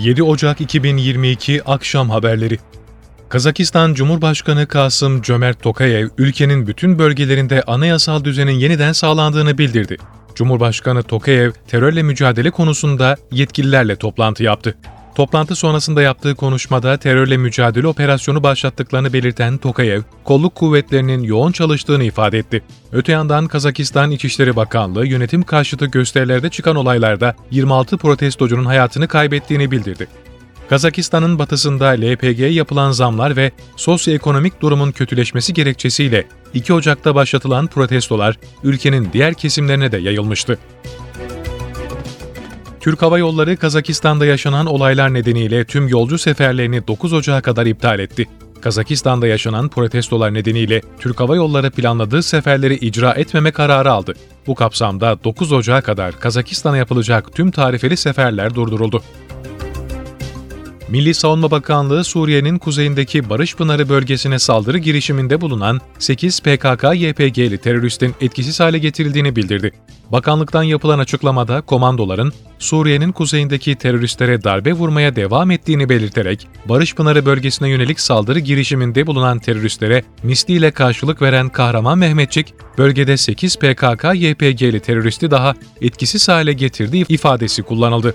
7 Ocak 2022 Akşam Haberleri Kazakistan Cumhurbaşkanı Kasım Cömert Tokayev, ülkenin bütün bölgelerinde anayasal düzenin yeniden sağlandığını bildirdi. Cumhurbaşkanı Tokayev, terörle mücadele konusunda yetkililerle toplantı yaptı. Toplantı sonrasında yaptığı konuşmada terörle mücadele operasyonu başlattıklarını belirten Tokayev, kolluk kuvvetlerinin yoğun çalıştığını ifade etti. Öte yandan Kazakistan İçişleri Bakanlığı yönetim karşıtı gösterilerde çıkan olaylarda 26 protestocunun hayatını kaybettiğini bildirdi. Kazakistan'ın batısında LPG'ye yapılan zamlar ve sosyoekonomik durumun kötüleşmesi gerekçesiyle 2 Ocak'ta başlatılan protestolar ülkenin diğer kesimlerine de yayılmıştı. Türk Hava Yolları Kazakistan'da yaşanan olaylar nedeniyle tüm yolcu seferlerini 9 Ocak'a kadar iptal etti. Kazakistan'da yaşanan protestolar nedeniyle Türk Hava Yolları planladığı seferleri icra etmeme kararı aldı. Bu kapsamda 9 Ocak'a kadar Kazakistan'a yapılacak tüm tarifeli seferler durduruldu. Milli Savunma Bakanlığı Suriye'nin kuzeyindeki Barış Pınarı bölgesine saldırı girişiminde bulunan 8 PKK-YPG'li teröristin etkisiz hale getirildiğini bildirdi. Bakanlıktan yapılan açıklamada komandoların Suriye'nin kuzeyindeki teröristlere darbe vurmaya devam ettiğini belirterek Barış Pınarı bölgesine yönelik saldırı girişiminde bulunan teröristlere misliyle karşılık veren Kahraman Mehmetçik, bölgede 8 PKK-YPG'li teröristi daha etkisiz hale getirdiği ifadesi kullanıldı.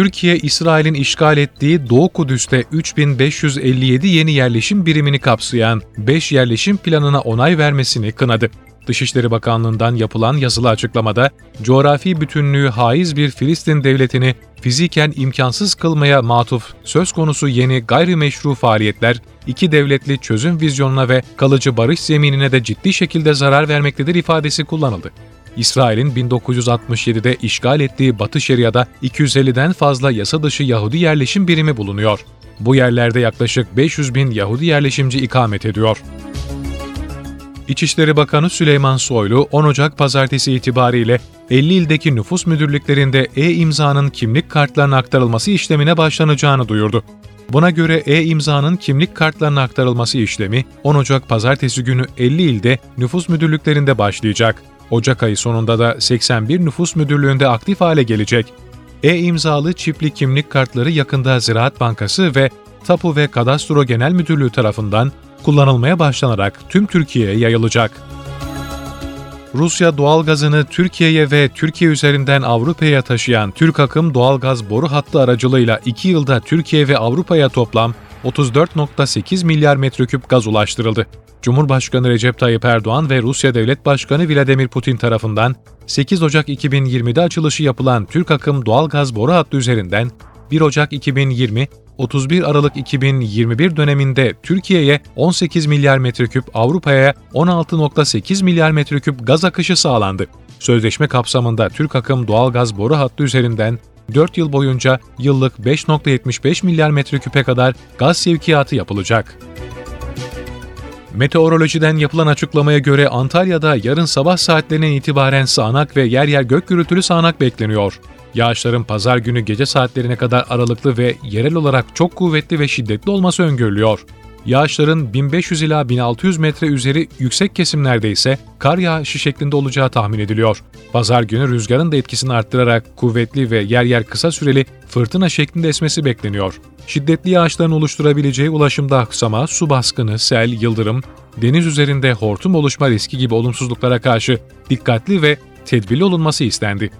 Türkiye, İsrail'in işgal ettiği Doğu Kudüs'te 3557 yeni yerleşim birimini kapsayan 5 yerleşim planına onay vermesini kınadı. Dışişleri Bakanlığı'ndan yapılan yazılı açıklamada, coğrafi bütünlüğü haiz bir Filistin devletini fiziken imkansız kılmaya matuf söz konusu yeni gayrimeşru faaliyetler, iki devletli çözüm vizyonuna ve kalıcı barış zeminine de ciddi şekilde zarar vermektedir ifadesi kullanıldı. İsrail'in 1967'de işgal ettiği Batı Şeria'da 250'den fazla yasa dışı Yahudi yerleşim birimi bulunuyor. Bu yerlerde yaklaşık 500 bin Yahudi yerleşimci ikamet ediyor. İçişleri Bakanı Süleyman Soylu 10 Ocak pazartesi itibariyle 50 ildeki nüfus müdürlüklerinde e-imzanın kimlik kartlarına aktarılması işlemine başlanacağını duyurdu. Buna göre e-imzanın kimlik kartlarına aktarılması işlemi 10 Ocak pazartesi günü 50 ilde nüfus müdürlüklerinde başlayacak. Ocak ayı sonunda da 81 nüfus müdürlüğünde aktif hale gelecek. E-imzalı çipli kimlik kartları yakında Ziraat Bankası ve Tapu ve Kadastro Genel Müdürlüğü tarafından kullanılmaya başlanarak tüm Türkiye'ye yayılacak. Rusya doğalgazını Türkiye'ye ve Türkiye üzerinden Avrupa'ya taşıyan Türk Akım doğalgaz boru hattı aracılığıyla 2 yılda Türkiye ve Avrupa'ya toplam 34.8 milyar metreküp gaz ulaştırıldı. Cumhurbaşkanı Recep Tayyip Erdoğan ve Rusya Devlet Başkanı Vladimir Putin tarafından 8 Ocak 2020'de açılışı yapılan Türk Akım doğalgaz boru hattı üzerinden 1 Ocak 2020 31 Aralık 2021 döneminde Türkiye'ye 18 milyar metreküp, Avrupa'ya 16.8 milyar metreküp gaz akışı sağlandı. Sözleşme kapsamında Türk Akım doğalgaz boru hattı üzerinden 4 yıl boyunca yıllık 5.75 milyar metreküpe kadar gaz sevkiyatı yapılacak. Meteorolojiden yapılan açıklamaya göre Antalya'da yarın sabah saatlerinden itibaren sağanak ve yer yer gök gürültülü sağanak bekleniyor. Yağışların pazar günü gece saatlerine kadar aralıklı ve yerel olarak çok kuvvetli ve şiddetli olması öngörülüyor. Yağışların 1500 ila 1600 metre üzeri yüksek kesimlerde ise kar yağışı şeklinde olacağı tahmin ediliyor. Pazar günü rüzgarın da etkisini arttırarak kuvvetli ve yer yer kısa süreli fırtına şeklinde esmesi bekleniyor. Şiddetli yağışların oluşturabileceği ulaşımda aksama, su baskını, sel, yıldırım, deniz üzerinde hortum oluşma riski gibi olumsuzluklara karşı dikkatli ve tedbirli olunması istendi.